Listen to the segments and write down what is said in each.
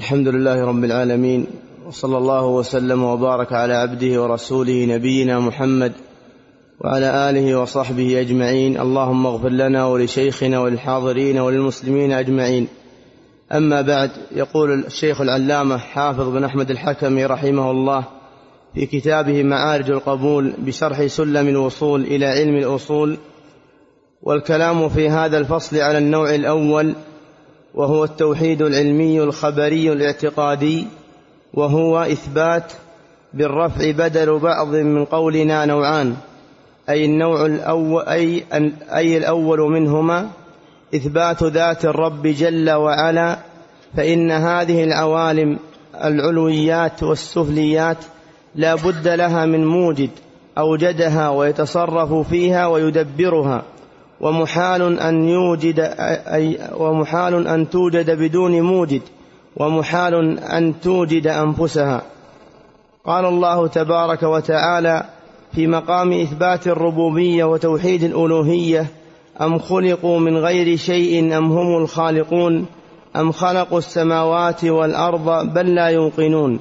الحمد لله رب العالمين وصلى الله وسلم وبارك على عبده ورسوله نبينا محمد وعلى آله وصحبه أجمعين. اللهم اغفر لنا ولشيخنا وللحاضرين وللمسلمين أجمعين. أما بعد يقول الشيخ العلامة حافظ بن أحمد الحكمي رحمه الله في كتابه معارج القبول بشرح سلم الوصول إلى علم الأصول والكلام في هذا الفصل على النوع الأول وهو التوحيد العلمي الخبري الاعتقادي وهو إثبات بالرفع بدل بعض من قولنا نوعان أي النوع الأول أي أي الأول منهما إثبات ذات الرب جل وعلا فإن هذه العوالم العلويات والسفليات لا بد لها من موجد أوجدها ويتصرف فيها ويدبرها. ومحال أن يوجد أي ومحال أن توجد بدون موجد ومحال أن توجد أنفسها. قال الله تبارك وتعالى في مقام إثبات الربوبية وتوحيد الألوهية أم خلقوا من غير شيء أم هم الخالقون؟ أم خلقوا السماوات والأرض بل لا يوقنون؟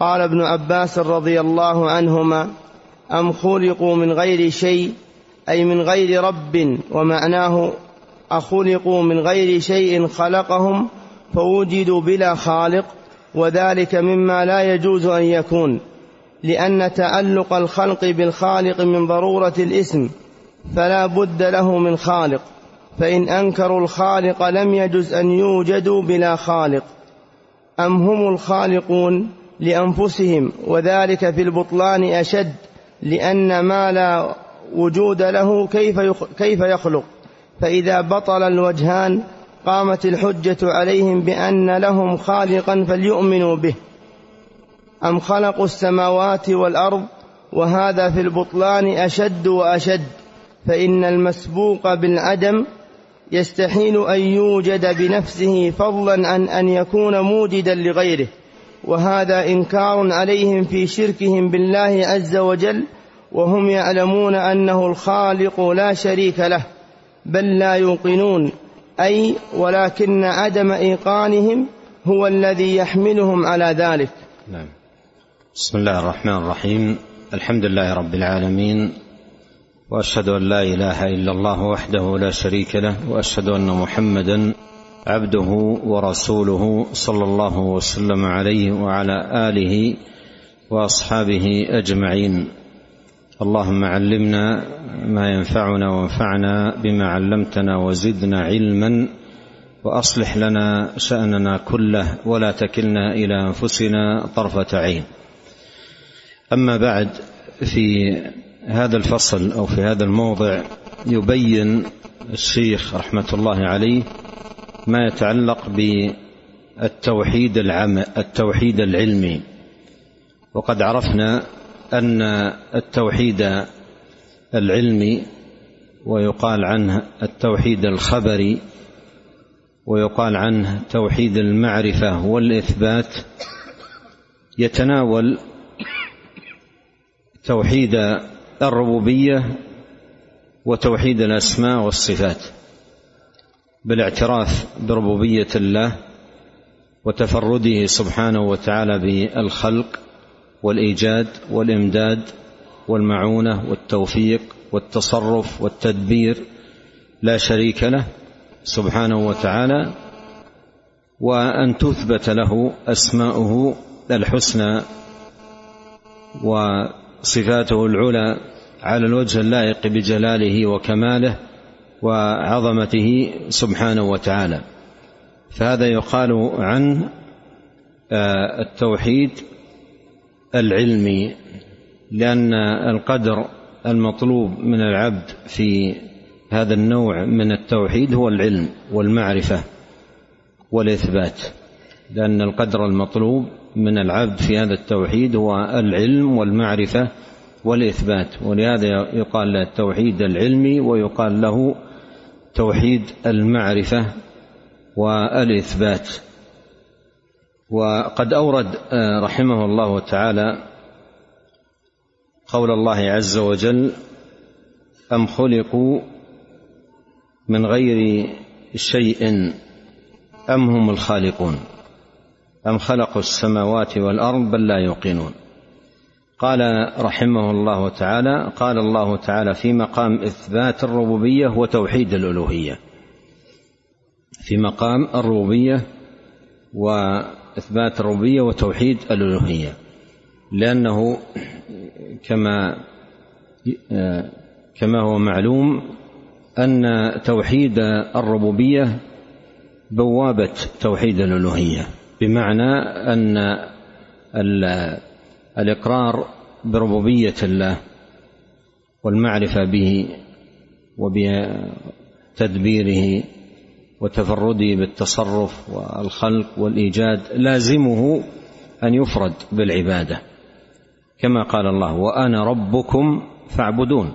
قال ابن عباس رضي الله عنهما أم خلقوا من غير شيء أي من غير رب ومعناه أخلقوا من غير شيء خلقهم فوجدوا بلا خالق وذلك مما لا يجوز أن يكون لأن تعلق الخلق بالخالق من ضرورة الاسم فلا بد له من خالق فإن أنكروا الخالق لم يجز أن يوجدوا بلا خالق. أم هم الخالقون لأنفسهم وذلك في البطلان أشد لأن ما لا وجود له كيف كيف يخلق. فإذا بطل الوجهان قامت الحجة عليهم بأن لهم خالقا فليؤمنوا به. أم خلقوا السماوات والأرض وهذا في البطلان أشد وأشد؟ فإن المسبوق بالعدم يستحيل أن يوجد بنفسه فضلا عن أن يكون موجدا لغيره. وهذا إنكار عليهم في شركهم بالله عز وجل وهم يعلمون أنه الخالق لا شريك له بل لا يوقنون أي ولكن عدم إيقانهم هو الذي يحملهم على ذلك. نعم. بسم الله الرحمن الرحيم. الحمد لله رب العالمين وأشهد أن لا إله إلا الله وحده لا شريك له وأشهد أن محمدا عبده ورسوله صلى الله وسلم عليه وعلى آله وأصحابه أجمعين. اللهم علمنا ما ينفعنا وانفعنا بما علمتنا وزدنا علما وأصلح لنا شأننا كله ولا تكلنا إلى أنفسنا طرفة عين. أما بعد في هذا الفصل أو في هذا الموضع يبين الشيخ رحمة الله عليه ما يتعلق بالتوحيد العام التوحيد العلمي. وقد عرفنا أن التوحيد العلمي ويقال عنه التوحيد الخبري ويقال عنه توحيد المعرفة والإثبات يتناول توحيد الربوبية وتوحيد الأسماء والصفات بالاعتراف بربوبية الله وتفرده سبحانه وتعالى بالخلق والإيجاد والإمداد والمعونة والتوفيق والتصرف والتدبير لا شريك له سبحانه وتعالى وأن تثبت له أسماؤه الحسنى وصفاته العلى على الوجه اللائق بجلاله وكماله وعظمته سبحانه وتعالى. فهذا يقال عن التوحيد العلمي لأن القدر المطلوب من العبد في هذا النوع من التوحيد هو العلم والمعرفة والإثبات. لأن القدر المطلوب من العبد في هذا التوحيد هو العلم والمعرفة والإثبات. ولهذا يقال له التوحيد العلمي ويقال له توحيد المعرفة والإثبات. وقد أورد رحمه الله تعالى قول الله عز وجل أم خلقوا من غير شيء أم هم الخالقون؟ أم خلقوا السماوات والأرض بل لا يوقنون؟ قال رحمه الله تعالى قال الله تعالى في مقام إثبات الربوبية وتوحيد الألوهية. في مقام الربوبية وإثبات الربوبية وتوحيد الألوهية. لأنه كما كما هو معلوم أن توحيد الربوبية بوابة توحيد الألوهية. بمعنى أن الإقرار بربوبية الله والمعرفة به وبتدبيره وتفرده بالتصرف والخلق والإيجاد لازمه أن يفرد بالعبادة. كما قال الله وأنا ربكم فاعبدون.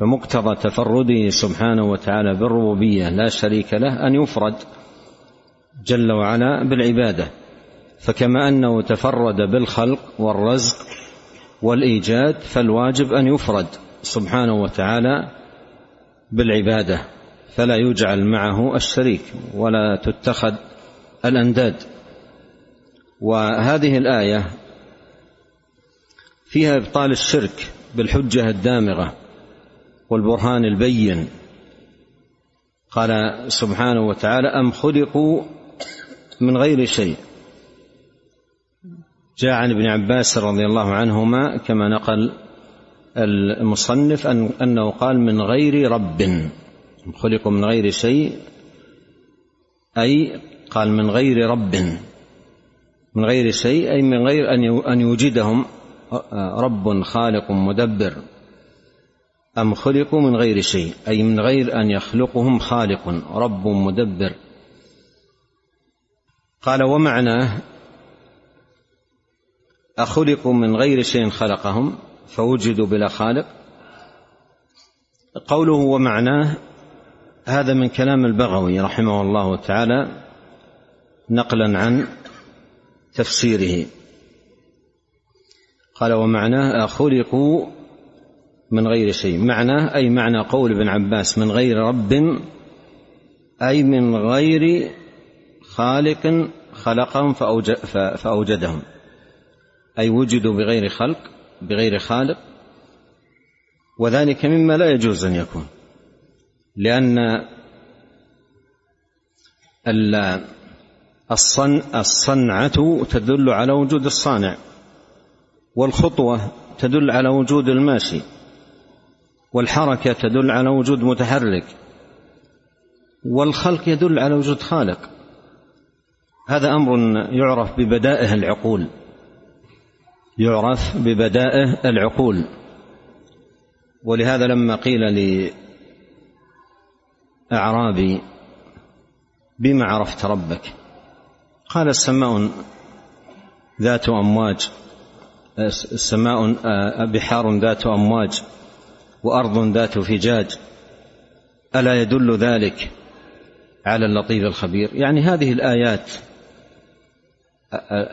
فمقتضى تفرده سبحانه وتعالى بالربوبية لا شريك له أن يفرد جل وعلا بالعبادة. فكما أنه تفرد بالخلق والرزق والإيجاد فالواجب أن يفرد سبحانه وتعالى بالعبادة. فلا يجعل معه الشريك ولا تتخذ الأنداد. وهذه الآية فيها إبطال الشرك بالحجة الدامغة والبرهان البين. قال سبحانه وتعالى أم خلقوا من غير شيء. جاء عن ابن عباس رضي الله عنهما كما نقل المصنف أنه قال من غير رب. خلقوا من غير شيء أي قال من غير رب. من غير شيء أي من غير أن يوجدهم رب خالق مدبر. أم خلقوا من غير شيء أي من غير أن يخلقهم خالق رب مدبر. قال ومعناه أخلقوا من غير شيء خلقهم فوجدوا بلا خالق. قوله ومعناه هذا من كلام البغوي رحمه الله تعالى نقلا عن تفسيره. قال ومعناه أخلقوا من غير شيء. معناه أي معنى قول ابن عباس من غير رب أي من غير خالق خلقهم فأوجدهم. أي وجدوا بغير خلق بغير خالق. وذلك مما لا يجوز أن يكون. لأن الصنعة تدل على وجود الصانع والخطوة تدل على وجود الماشي والحركة تدل على وجود متحرك والخلق يدل على وجود خالق. هذا أمر يعرف ببدائه العقول يعرف ببدائه العقول. ولهذا لما قيل لأعرابي بما عرفت ربك؟ قال السماء ذات أمواج السماء بحار ذات أمواج وأرض ذات فجاج ألا يدل ذلك على اللطيف الخبير؟ يعني هذه الآيات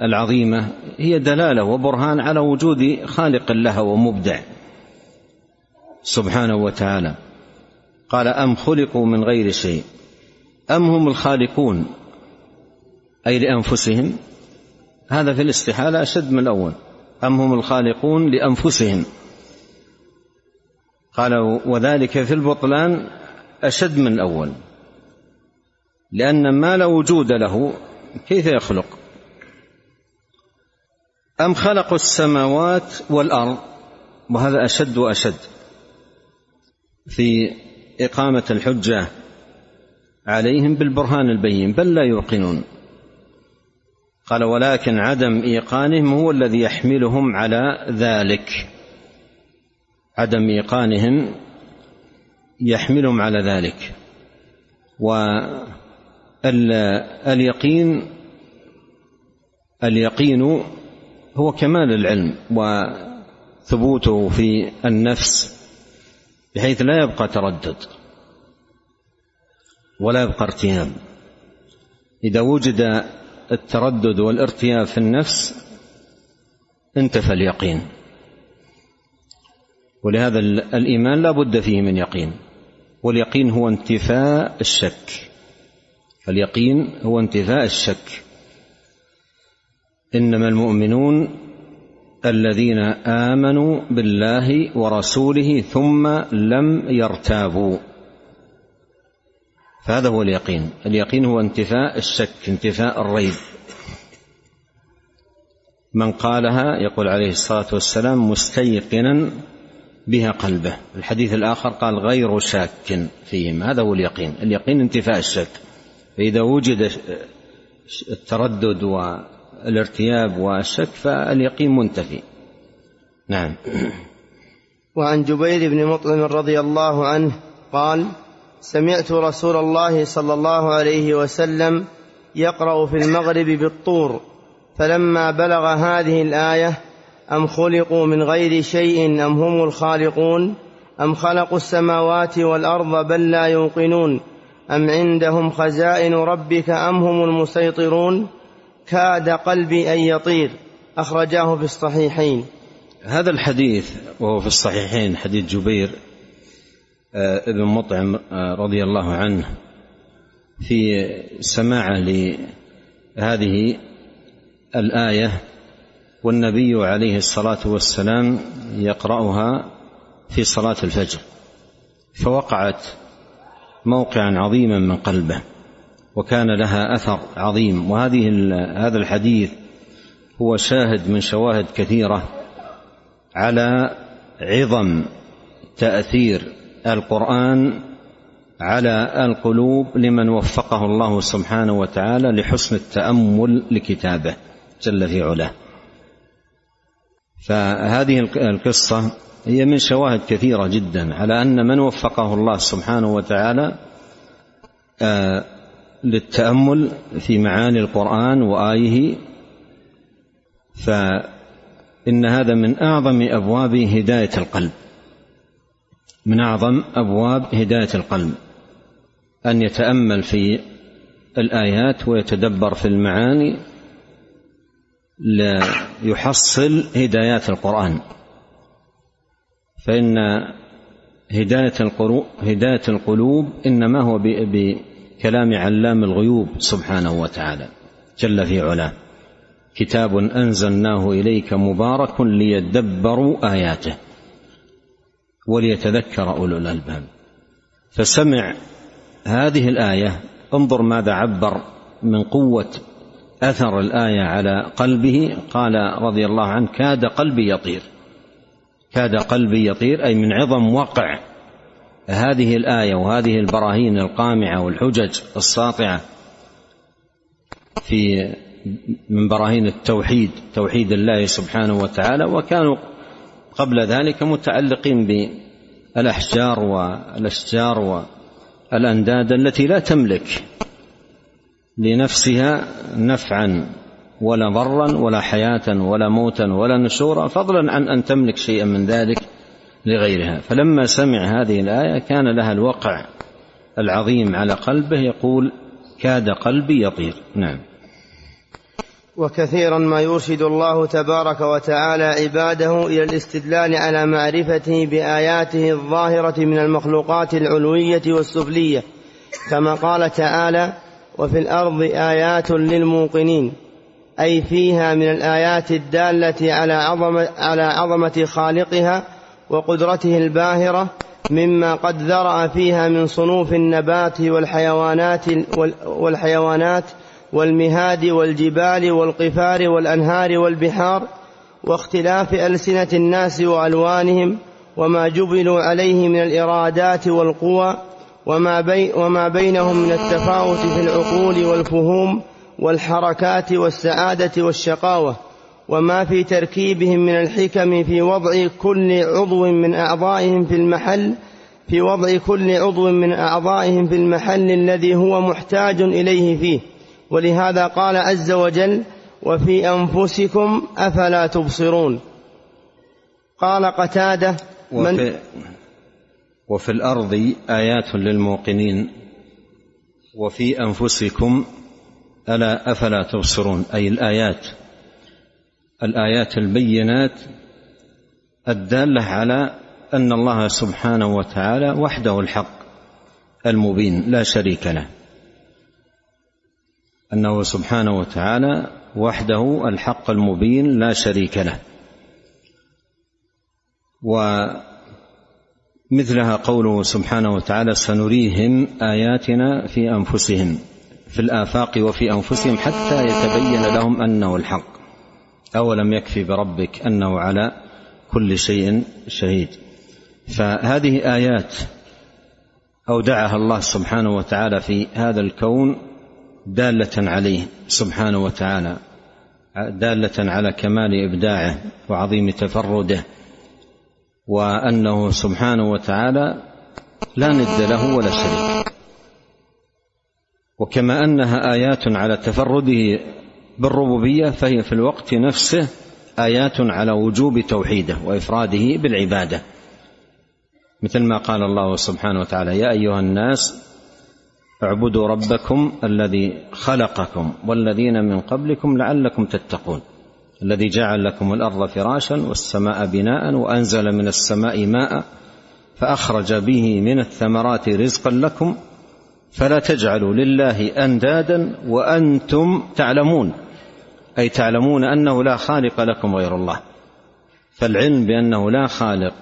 العظيمة هي دلالة وبرهان على وجود خالق لها ومبدع سبحانه وتعالى. قال أم خلقوا من غير شيء؟ أم هم الخالقون؟ أي لأنفسهم؟ هذا في الاستحالة أشد من الأول. أم هم الخالقون لأنفسهم؟ قال وذلك في البطلان أشد من الأول. لأن ما لا وجود له كيف يخلق؟ أم خلقوا السماوات والأرض؟ وهذا أشد وأشد. في إقامة الحجة عليهم بالبرهان البين بل لا يوقنون. قال ولكن عدم إيقانهم هو الذي يحملهم على ذلك. عدم إيقانهم يحملهم على ذلك. واليقين اليقين هو كمال العلم وثبوته في النفس بحيث لا يبقى تردد ولا يبقى ارتياب. إذا وجد التردد والارتياب في النفس انتفى اليقين ولهذا الإيمان لا بد فيه من يقين. واليقين هو انتفاء الشك. اليقين هو انتفاء الشك. إنما المؤمنون الذين آمنوا بالله ورسوله ثم لم يرتابوا. فهذا هو اليقين. اليقين هو انتفاء الشك انتفاء الريب. من قالها يقول عليه الصلاة والسلام مستيقنا بها قلبه. الحديث الآخر قال غير شاك فيهم. هذا هو اليقين. اليقين انتفاء الشك. فإذا وجد التردد والارتياب والشك فاليقين منتفي. نعم. وعن جبير بن مطعم رضي الله عنه قال سمعت رسول الله صلى الله عليه وسلم يقرأ في المغرب بالطور فلما بلغ هذه الآية أم خلقوا من غير شيء أم هم الخالقون؟ أم خلقوا السماوات والأرض بل لا يوقنون؟ أم عندهم خزائن ربك أم هم المسيطرون؟ كاد قلبي أن يطير أخرجاه في الصحيحين. هذا الحديث وهو في الصحيحين حديث جبير آه، ابن مطعم آه، رضي الله عنه في سماعة لهذه الآية والنبي عليه الصلاة والسلام يقرأها في صلاة الفجر فوقعت موقعا عظيما من قلبه. وكان لها أثر عظيم. وهذه هذا الحديث هو شاهد من شواهد كثيرة على عظم تأثير القرآن على القلوب لمن وفقه الله سبحانه وتعالى لحسن التأمل لكتابه جل في علاه. فهذه القصة هي من شواهد كثيرة جدا على أن من وفقه الله سبحانه وتعالى آه، للتأمل في معاني القرآن وآيه فإن هذا من أعظم أبواب هداية القلب. من أعظم أبواب هداية القلب. أن يتأمل في الآيات ويتدبر في المعاني ليحصل هدايات القرآن. فإن هداية القلوب إنما هو بكلام علام الغيوب سبحانه وتعالى. جل في علاه. كتاب أنزلناه إليك مبارك ليدبروا آياته وليتذكر أولو الألباب. فسمع هذه الآية انظر ماذا عبر من قوة أثر الآية على قلبه. قال رضي الله عنه كاد قلبي يطير. كاد قلبي يطير أي من عظم وقع. هذه الآية وهذه البراهين القامعة والحجج الساطعة في من براهين التوحيد توحيد الله سبحانه وتعالى وكانوا قبل ذلك متعلقين بالأحجار والأشجار والأنداد التي لا تملك لنفسها نفعا ولا ضرا ولا حياة ولا موتا ولا نشورا فضلا عن أن تملك شيئا من ذلك. لغيرها. فلما سمع هذه الآية كان لها الوقع العظيم على قلبه يقول كاد قلبي يطير. نعم. وكثيرا ما يرشد الله تبارك وتعالى عباده إلى الاستدلال على معرفته بآياته الظاهرة من المخلوقات العلوية والسفلية. كما قال تعالى وفي الأرض آيات للموقنين. أي فيها من الآيات الدالة على عظمه على عظمة خالقها وقدرته الباهرة مما قد ذرأ فيها من صنوف النبات والحيوانات والحيوانات والمهاد والجبال والقفار والأنهار والبحار واختلاف ألسنة الناس وألوانهم وما جبلوا عليه من الإرادات والقوى وما, بي وما بينهم من التفاوت في العقول والفهوم والحركات والسعادة والشقاوة وما في تركيبهم من الحكم في وضع كل عضو من أعضائهم في المحل في وضع كل عضو من أعضائهم في المحل الذي هو محتاج إليه فيه. ولهذا قال عز وجل وفي أنفسكم أفلا تبصرون قال قتادة من وفي الأرض آيات للموقنين وفي أنفسكم ألا أفلا تبصرون أي الآيات. الآيات البينات الدالة على أن الله سبحانه وتعالى وحده الحق المبين لا شريك له. أنه سبحانه وتعالى وحده الحق المبين لا شريك له. ومثلها قوله سبحانه وتعالى سنريهم آياتنا في أنفسهم في الآفاق وفي أنفسهم حتى يتبين لهم أنه الحق. أولم يكفي بربك أنه على كل شيء شهيد. فهذه آيات أودعها الله سبحانه وتعالى في هذا الكون دالة عليه سبحانه وتعالى دالة على كمال إبداعه وعظيم تفرده وأنه سبحانه وتعالى لا ند له ولا شريك. وكما أنها آيات على تفرده بالربوبية فهي في الوقت نفسه آيات على وجوب توحيده وإفراده بالعبادة. مثل ما قال الله سبحانه وتعالى يا أيها الناس اعبدوا ربكم الذي خلقكم والذين من قبلكم لعلكم تتقون الذي جعل لكم الأرض فراشا والسماء بناء وأنزل من السماء ماء فأخرج به من الثمرات رزقا لكم فلا تجعلوا لله اندادا وأنتم تعلمون. أي تعلمون أنه لا خالق لكم غير الله. فالعلم بأنه لا خالق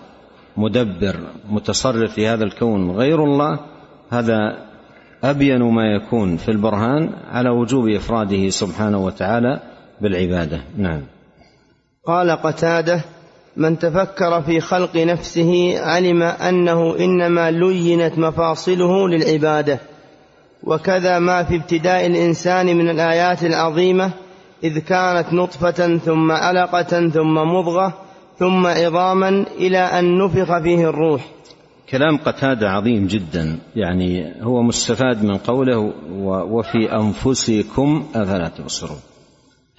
مدبر متصرف في هذا الكون غير الله هذا أبين ما يكون في البرهان على وجوب إفراده سبحانه وتعالى بالعبادة. نعم. قال قتادة من تفكر في خلق نفسه علم أنه إنما لينت مفاصله للعبادة وكذا ما في ابتداء الإنسان من الآيات العظيمة إذ كانت نطفة ثم علقه ثم مضغة ثم عظاما إلى أن نفخ فيه الروح. كلام قتادة عظيم جدا. يعني هو مستفاد من قوله وفي أنفسكم أفلا تبصرون.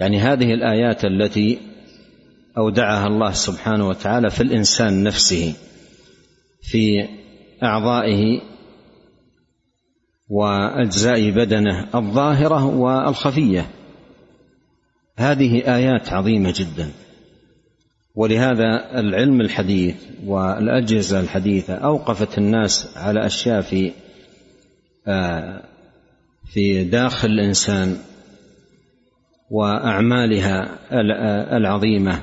يعني هذه الآيات التي أودعها الله سبحانه وتعالى في الإنسان نفسه في أعضائه وأجزاء بدنه الظاهرة والخفية. هذه آيات عظيمة جدا. ولهذا العلم الحديث والأجهزة الحديثة أوقفت الناس على أشياء في آه، في داخل الإنسان وأعمالها العظيمة.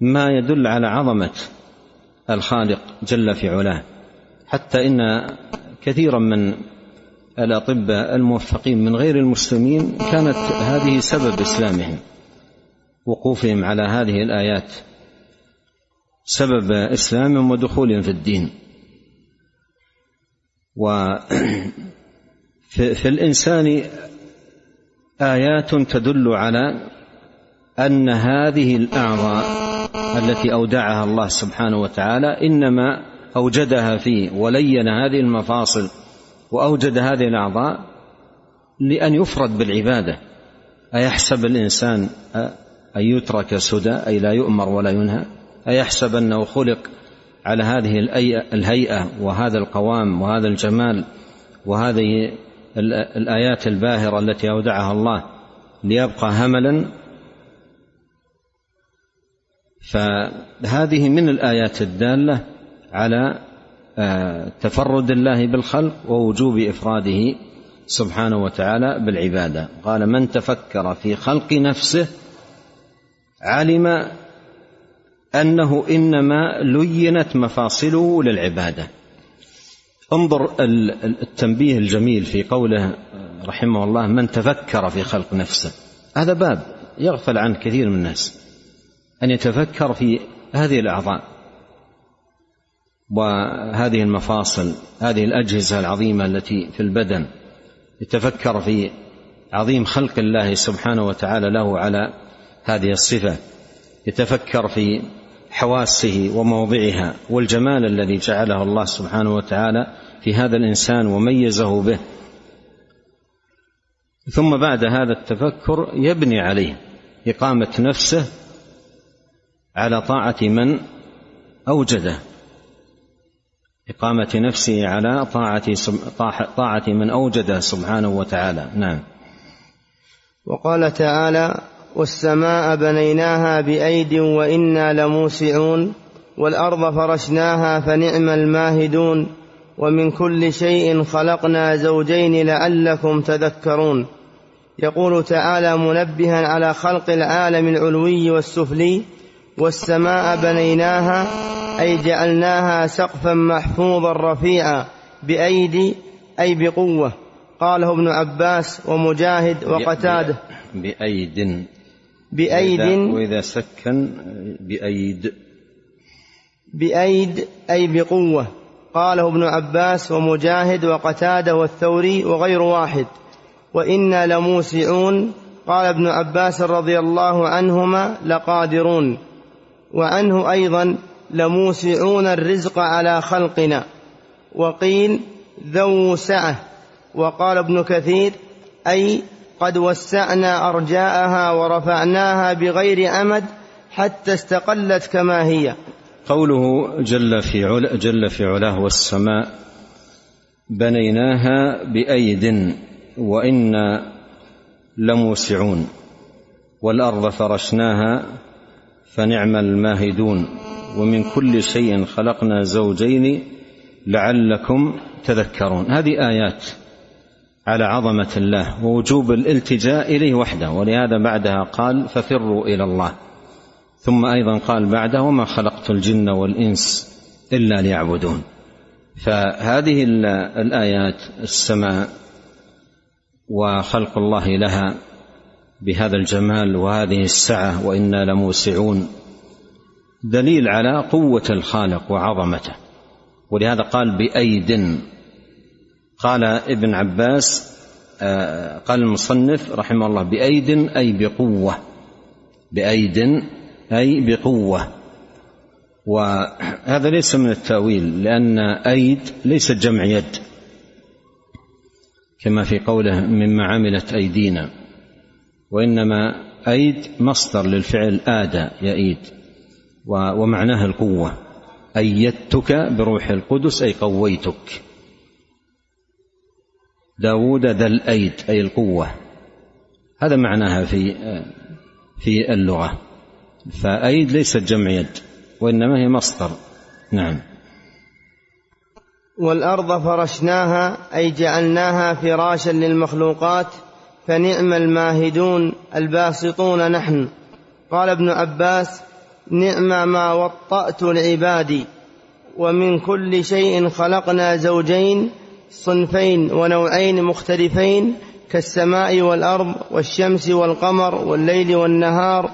ما يدل على عظمة الخالق جل في علاه. حتى إن كثيرا من الأطباء الموفقين من غير المسلمين كانت هذه سبب إسلامهم وقوفهم على هذه الآيات سبب إسلامهم ودخولهم في الدين. وفي في الإنسان آيات تدل على أن هذه الأعضاء التي أودعها الله سبحانه وتعالى إنما أوجدها فيه ولين هذه المفاصل وأوجد هذه الأعضاء لأن يفرد بالعبادة. أيحسب الإنسان أن يترك سدى أي لا يؤمر ولا ينهى؟ أيحسب أنه خلق على هذه الهيئة وهذا القوام وهذا الجمال وهذه الآيات الباهرة التي أودعها الله ليبقى هملا؟ فهذه من الآيات الدالة على تفرد الله بالخلق ووجوب إفراده سبحانه وتعالى بالعبادة. قال من تفكر في خلق نفسه علم أنه إنما لينت مفاصله للعبادة. انظر التنبيه الجميل في قوله رحمه الله من تفكر في خلق نفسه. هذا باب يغفل عنه كثير من الناس أن يتفكر في هذه الأعضاء. وهذه المفاصل هذه الأجهزة العظيمة التي في البدن. يتفكر في عظيم خلق الله سبحانه وتعالى له على هذه الصفة. يتفكر في حواسه وموضعها والجمال الذي جعله الله سبحانه وتعالى في هذا الإنسان وميزه به. ثم بعد هذا التفكر يبني عليه إقامة نفسه على طاعة من أوجده. إقامة نفسه على طاعة طاعة من اوجده سبحانه وتعالى. نعم. وقال تعالى والسماء بنيناها بأيد وإنا لموسعون والأرض فرشناها فنعم الماهدون ومن كل شيء خلقنا زوجين لعلكم تذكرون. يقول تعالى منبها على خلق العالم العلوي والسفلي والسماء بنيناها أي جعلناها سقفا محفوظا رفيعا بأيدي أي بقوة. قاله ابن عباس ومجاهد وقتاده. بأيد. بأيد. وإذا سكن بأيد. بأيد أي بقوة. قاله ابن عباس ومجاهد وقتاده والثوري وغير واحد. وإنا لموسعون. قال ابن عباس رضي الله عنهما لقادرون. وعنه أيضا لموسعون الرزق على خلقنا. وقيل ذو سعة. وقال ابن كثير أي قد وسعنا أرجاءها ورفعناها بغير أمد حتى استقلت كما هي. قوله جل في علا جل في علاه والسماء بنيناها بأيد وإنا لموسعون. والأرض فرشناها فنعم الماهدون. ومن كل شيء خلقنا زوجين لعلكم تذكرون. هذه آيات على عظمة الله ووجوب الالتجاء إليه وحده ولهذا بعدها قال ففروا إلى الله. ثم أيضا قال بعده وما خلقت الجن والإنس إلا ليعبدون. فهذه الآيات السماء وخلق الله لها بهذا الجمال وهذه السعة وإنا لموسعون. دليل على قوة الخالق وعظمته. ولهذا قال بأيد. قال ابن عباس آه، قال المصنف رحمه الله بأيد أي بقوة. بأيد أي بقوة. وهذا ليس من التأويل لأن أيد ليست جمع يد كما في قوله مما عملت أيدينا. وإنما أيد مصدر للفعل آدى يأيد ومعناه القوة. أيدتك بروح القدس أي قويتك. داود ذا الأيد أي القوة. هذا معناها في في اللغة. فأيد ليست جمع يد وإنما هي مصدر. نعم. والأرض فرشناها أي جعلناها فراشا للمخلوقات فنعم الماهدون الباسطون نحن. قال ابن عباس نعم ما وطأت العباد ومن كل شيء خلقنا زوجين صنفين ونوعين مختلفين كالسماء والأرض والشمس والقمر والليل والنهار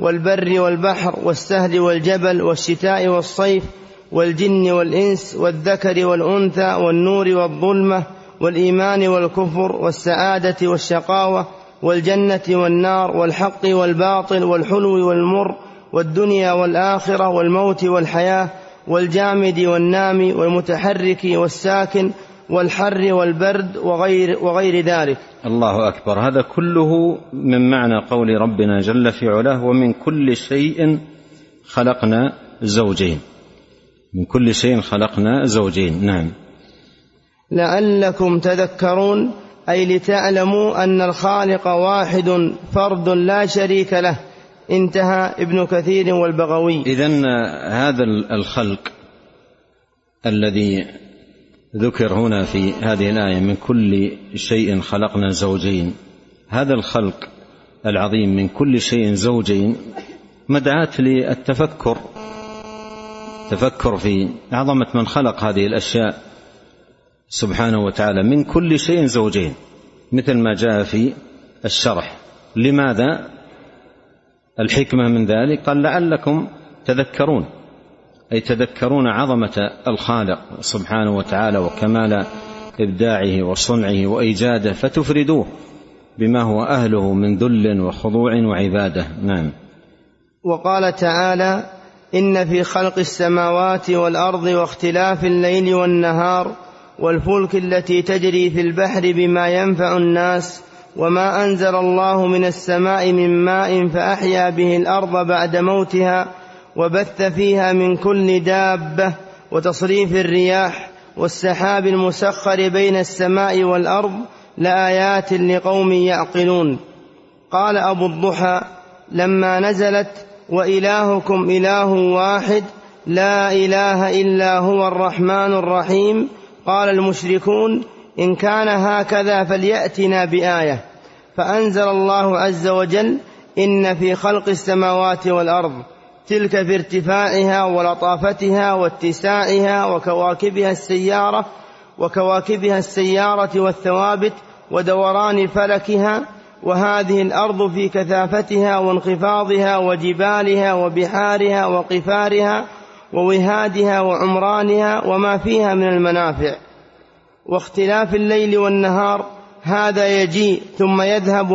والبر والبحر والسهل والجبل والشتاء والصيف والجن والإنس والذكر والأنثى والنور والظلمة والإيمان والكفر والسعادة والشقاوة والجنة والنار والحق والباطل والحلو والمر والدنيا والآخرة والموت والحياة والجامد والنام والمتحرك والساكن والحر والبرد وغير وغير ذلك. الله أكبر، هذا كله من معنى قول ربنا جل في علاه ومن كل شيء خلقنا زوجين. من كل شيء خلقنا زوجين، نعم. لعلكم تذكرون أي لتعلموا أن الخالق واحد فرد لا شريك له. انتهى ابن كثير والبغوي. اذا هذا الخلق الذي ذكر هنا في هذه الآية من كل شيء خلقنا زوجين. هذا الخلق العظيم من كل شيء زوجين مدعاة للتفكر. تفكر في عظمة من خلق هذه الأشياء سبحانه وتعالى من كل شيء زوجين مثل ما جاء في الشرح. لماذا؟ الحكمة من ذلك؟ قال لعلكم تذكرون أي تذكرون عظمة الخالق سبحانه وتعالى وكمال إبداعه وصنعه وإيجاده فتفردوه بما هو أهله من ذل وخضوع وعبادة. نعم. وقال تعالى إن في خلق السماوات والأرض واختلاف الليل والنهار والفلك التي تجري في البحر بما ينفع الناس وما أنزل الله من السماء من ماء فأحيا به الأرض بعد موتها وبث فيها من كل دابة وتصريف الرياح والسحاب المسخر بين السماء والأرض لآيات لقوم يعقلون. قال أبو الضحى لما نزلت وإلهكم إله واحد لا إله إلا هو الرحمن الرحيم قال المشركون إن كان هكذا فليأتنا بآية. فأنزل الله عز وجل إن في خلق السماوات والأرض تلك في ارتفاعها ولطافتها واتساعها وكواكبها السيارة وكواكبها السيارة والثوابت ودوران فلكها وهذه الأرض في كثافتها وانخفاضها وجبالها وبحارها وقفارها ووهادها وعمرانها وما فيها من المنافع واختلاف الليل والنهار هذا يجيء ثم يذهب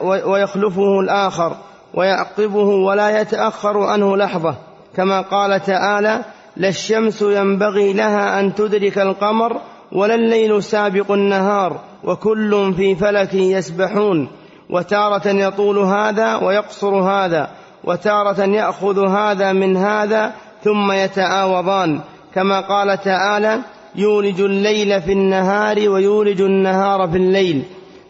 ويخلفه الآخر ويعقبه ولا يتأخر عنه لحظة. كما قال تعالى لا الشمس ينبغي لها أن تدرك القمر ولا الليل سابق النهار وكل في فلك يسبحون. وتارة يطول هذا ويقصر هذا وتارة يأخذ هذا من هذا ثم يتعاوضان كما قال تعالى يولج الليل في النهار ويولج النهار في الليل.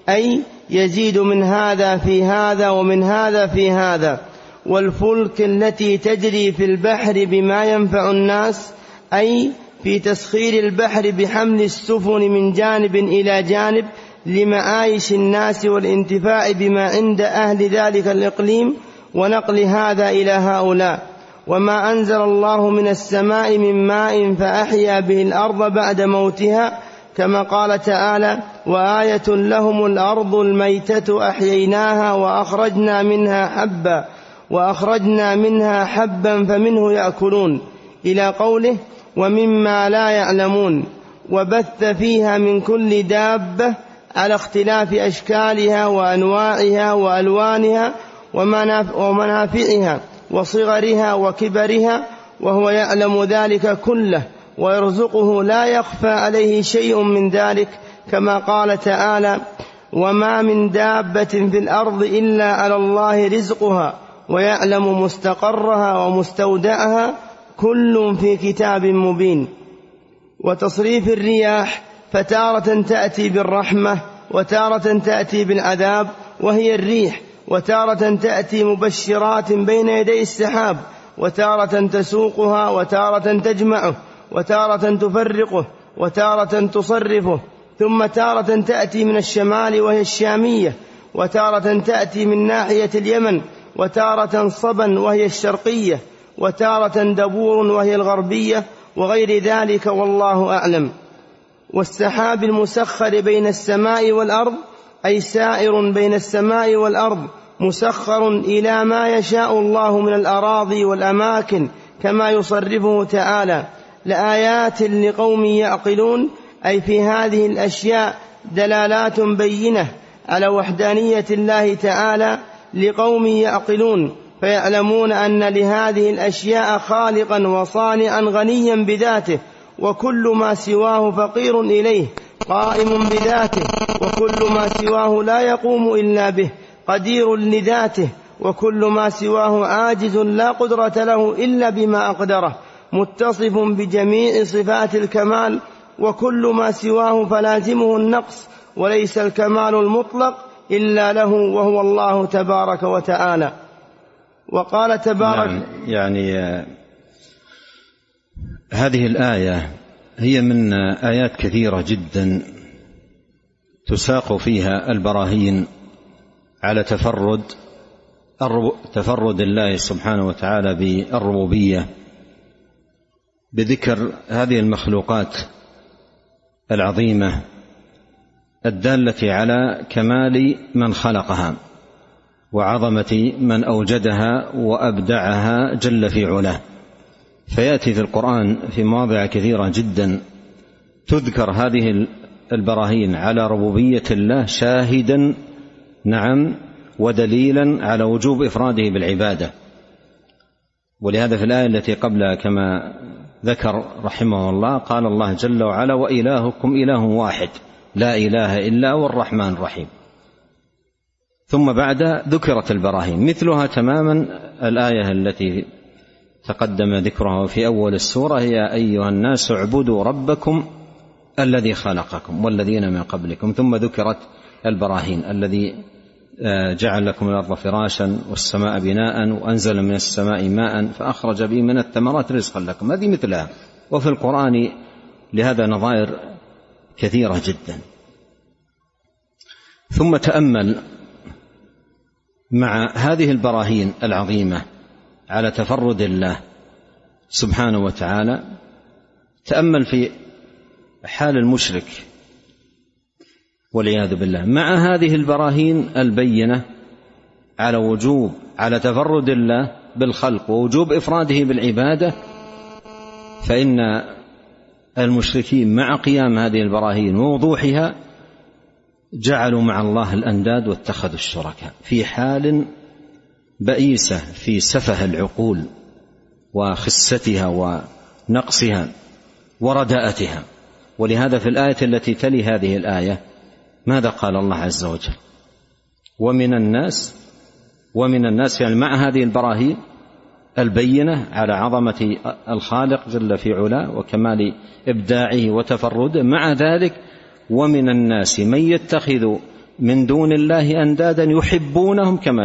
أي يزيد من هذا في هذا ومن هذا في هذا. والفلك التي تجري في البحر بما ينفع الناس أي في تسخير البحر بحمل السفن من جانب إلى جانب لمعايش الناس والانتفاع بما عند أهل ذلك الإقليم ونقل هذا إلى هؤلاء. وما أنزل الله من السماء من ماء فأحيا به الأرض بعد موتها كما قال تعالى وآية لهم الأرض الميتة أحييناها وأخرجنا منها حبا وأخرجنا منها حبا فمنه يأكلون إلى قوله ومما لا يعلمون وبث فيها من كل دابة على اختلاف أشكالها وأنواعها وألوانها ومنافعها وصغرها وكبرها وهو يعلم ذلك كله ويرزقه لا يخفى عليه شيء من ذلك كما قال تعالى وما من دابة في الأرض إلا على الله رزقها ويعلم مستقرها ومستودعها كل في كتاب مبين وتصريف الرياح فتارة تأتي بالرحمة وتارة تأتي بالعذاب وهي الريح وتارة تأتي مبشرات بين يدي السحاب وتارة تسوقها وتارة تجمعه وتارة تفرقه وتارة تصرفه. ثم تارة تأتي من الشمال وهي الشامية وتارة تأتي من ناحية اليمن وتارة صبا وهي الشرقية وتارة دبور وهي الغربية وغير ذلك والله أعلم. والسحاب المسخر بين السماء والأرض أي سائر بين السماء والأرض مسخر إلى ما يشاء الله من الأراضي والأماكن كما يصرفه تعالى. لآيات لقوم يعقلون أي في هذه الأشياء دلالات بينة على وحدانية الله تعالى لقوم يعقلون. فيعلمون أن لهذه الأشياء خالقا وصانعا غنيا بذاته وكل ما سواه فقير إليه قائم بذاته وكل ما سواه لا يقوم إلا به. قدير لذاته وكل ما سواه عاجز لا قدرة له إلا بما أقدره متصف بجميع صفات الكمال وكل ما سواه فلازمه النقص وليس الكمال المطلق إلا له وهو الله تبارك وتعالى. وقال تبارك يعني آه، هذه الآية هي من آيات كثيرة جدا تساق فيها البراهين. على تفرد تفرد الله سبحانه وتعالى بالربوبية بذكر هذه المخلوقات العظيمة الدالة على كمال من خلقها وعظمة من أوجدها وأبدعها جل في علاه. فيأتي في القرآن في مواضع كثيرة جدا تذكر هذه البراهين على ربوبية الله شاهدا نعم ودليلا على وجوب إفراده بالعبادة. ولهذا في الآية التي قبلها كما ذكر رحمه الله قال الله جل وعلا وإلهكم إله واحد لا إله إلا هو الرحمن الرحيم. ثم بعد ذكرت البراهين. مثلها تماما الآية التي تقدم ذكرها في أول السورة يا أيها الناس اعبدوا ربكم الذي خلقكم والذين من قبلكم. ثم ذكرت البراهين الذي آه، جعل لكم الأرض فراشا والسماء بناء وأنزل من السماء ماء فأخرج به من الثمرات رزقا لكم. هذه مثلها. وفي القرآن لهذا نظائر كثيرة جدا. ثم تأمل مع هذه البراهين العظيمة على تفرد الله سبحانه وتعالى تأمل في حال المشرك والعياذ بالله. مع هذه البراهين البينة على وجوب على تفرد الله بالخلق ووجوب إفراده بالعبادة فإن المشركين مع قيام هذه البراهين ووضوحها جعلوا مع الله الأنداد واتخذوا الشركاء في حال بئيسة في سفه العقول وخستها ونقصها ورداءتها. ولهذا في الآية التي تلي هذه الآية ماذا قال الله عز وجل؟ ومن الناس ومن الناس يعني مع هذه البراهين البينة على عظمة الخالق جل في علاه وكمال إبداعه وتفرده. مع ذلك ومن الناس من يتخذ من دون الله أندادا يحبونهم كما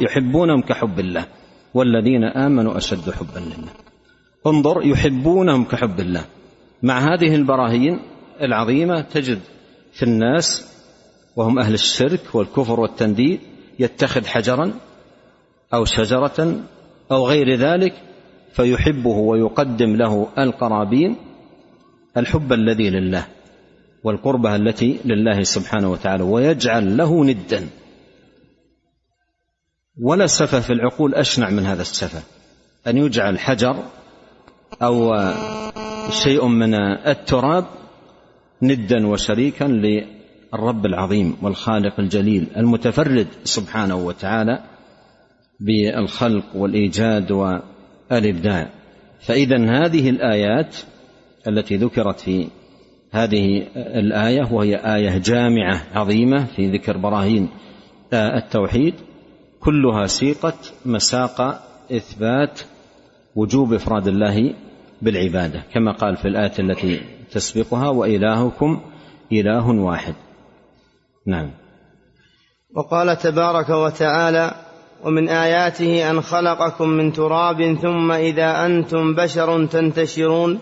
يحبونهم كحب الله. والذين آمنوا أشد حبا لله. انظر يحبونهم كحب الله. مع هذه البراهين العظيمة تجد في الناس وهم أهل الشرك والكفر والتنديد يتخذ حجرا أو شجرة أو غير ذلك فيحبه ويقدم له القرابين الحب الذي لله والقربة التي لله سبحانه وتعالى ويجعل له ندا. ولا سفه في العقول أشنع من هذا السفه. أن يجعل حجر أو شيء من التراب ندا وشريكا للرب العظيم والخالق الجليل المتفرد سبحانه وتعالى بالخلق والإيجاد والإبداع. فإذا هذه الآيات التي ذكرت في هذه الآية وهي آية جامعة عظيمة في ذكر براهين التوحيد كلها سيقت مساق إثبات وجوب إفراد الله بالعبادة كما قال في الآية التي تسبقها وإلهكم إله واحد. نعم. وقال تبارك وتعالى ومن آياته أن خلقكم من تراب ثم إذا أنتم بشر تنتشرون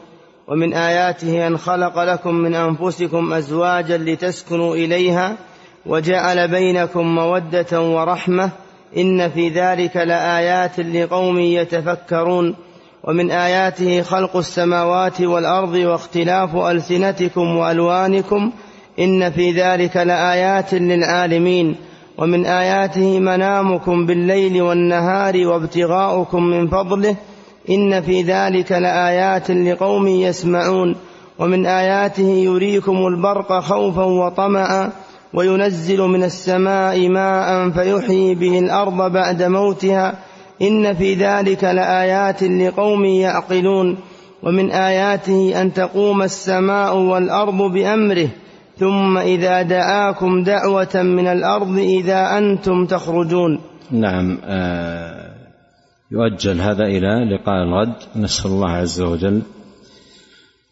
ومن آياته أن خلق لكم من أنفسكم أزواجا لتسكنوا إليها وجعل بينكم مودة ورحمة إن في ذلك لآيات لقوم يتفكرون ومن آياته خلق السماوات والأرض واختلاف ألسنتكم وألوانكم إن في ذلك لآيات للعالمين. ومن آياته منامكم بالليل والنهار وابتغاؤكم من فضله إن في ذلك لآيات لقوم يسمعون. ومن آياته يريكم البرق خوفا وطمعا وينزل من السماء ماء فيحيي به الأرض بعد موتها إن في ذلك لآيات لقوم يعقلون ومن آياته أن تقوم السماء والأرض بأمره ثم إذا دعاكم دعوة من الأرض إذا أنتم تخرجون. نعم آه يؤجل هذا إلى لقاء الغد. نسأل الله عز وجل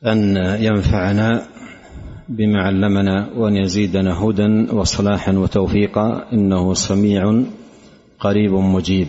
أن ينفعنا بما علمنا وأن يزيدنا هدى وصلاحا وتوفيقا. إنه سميع قريب مجيب.